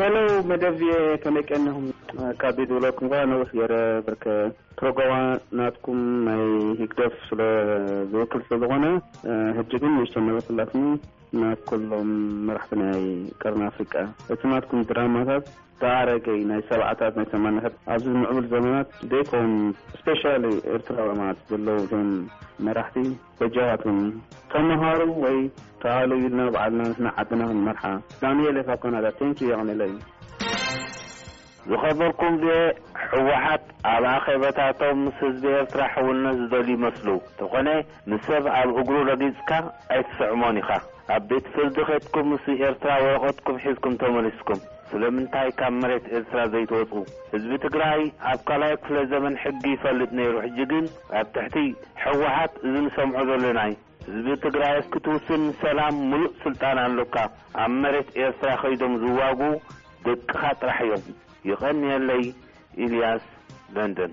ሄሎ መደብ ቪኦኤ ከመይ ቀኒኹም ካብ ቤድብሎክ እንኳ ነዊሕ ገይረ ብርከ ፕሮግራማ ናትኩም ናይ ህግደፍ ስለ ዝውክል ስለ ዝኾነ ሕጂ ግን ንእሽቶ መለስላትኒ ናብ ኩሎም መራሕቲ ናይ ቀርኒ ኣፍሪቃ እቲ ናትኩም ድራማታት ዝኣረገይ ናይ ሰብዓታት ናይ ሰማንያታት ኣብዚ ምዕቡል ዘመናት ዘይኮን ስፔሻሊ ኤርትራዊ ማለት ዘለዉ እቶም መራሕቲ በጃኻትኩም ተማሃሩ ወይ ተኣለዩ ኢልና ባዕልና ንሕና ዓድና ክንመርሓ። ዳኒኤል እየ ካብ ካናዳ Thank you የቀኔለይ። ዝኸበርኩም ቪኦኤ ሕወሓት ኣብ ኣኼበታቶም ምስ ህዝቢ ኤርትራ ሕውነት ዝደልዩ ይመስሉ ተኾነ ንሰብ ኣብ እግሩ ረጊጽካ ኣይትስዕሞን ኢኻ ኣብ ቤት ፍርዲ ከድኩም ምስ ኤርትራ ወረቀትኩም ሒዝኩም ተመሊስኩም ስለምንታይ ካብ መሬት ኤርትራ ዘይትወጹ ህዝቢ ትግራይ ኣብ ካልኣይ ክፍለ ዘመን ሕጊ ይፈልጥ ነይሩ ሕጂ ግን ኣብ ትሕቲ ሕዋሓት እዚ ንሰምዖ ዘሎናይ ህዝቢ ትግራይ እስኪ ትውስን ሰላም ሙሉእ ስልጣን ኣሎካ ኣብ መሬት ኤርትራ ከይዶም ዝዋጉኡ ደቅኻ ጥራሕ እዮም ይቀንየለይ ኢልያስ ለንደን።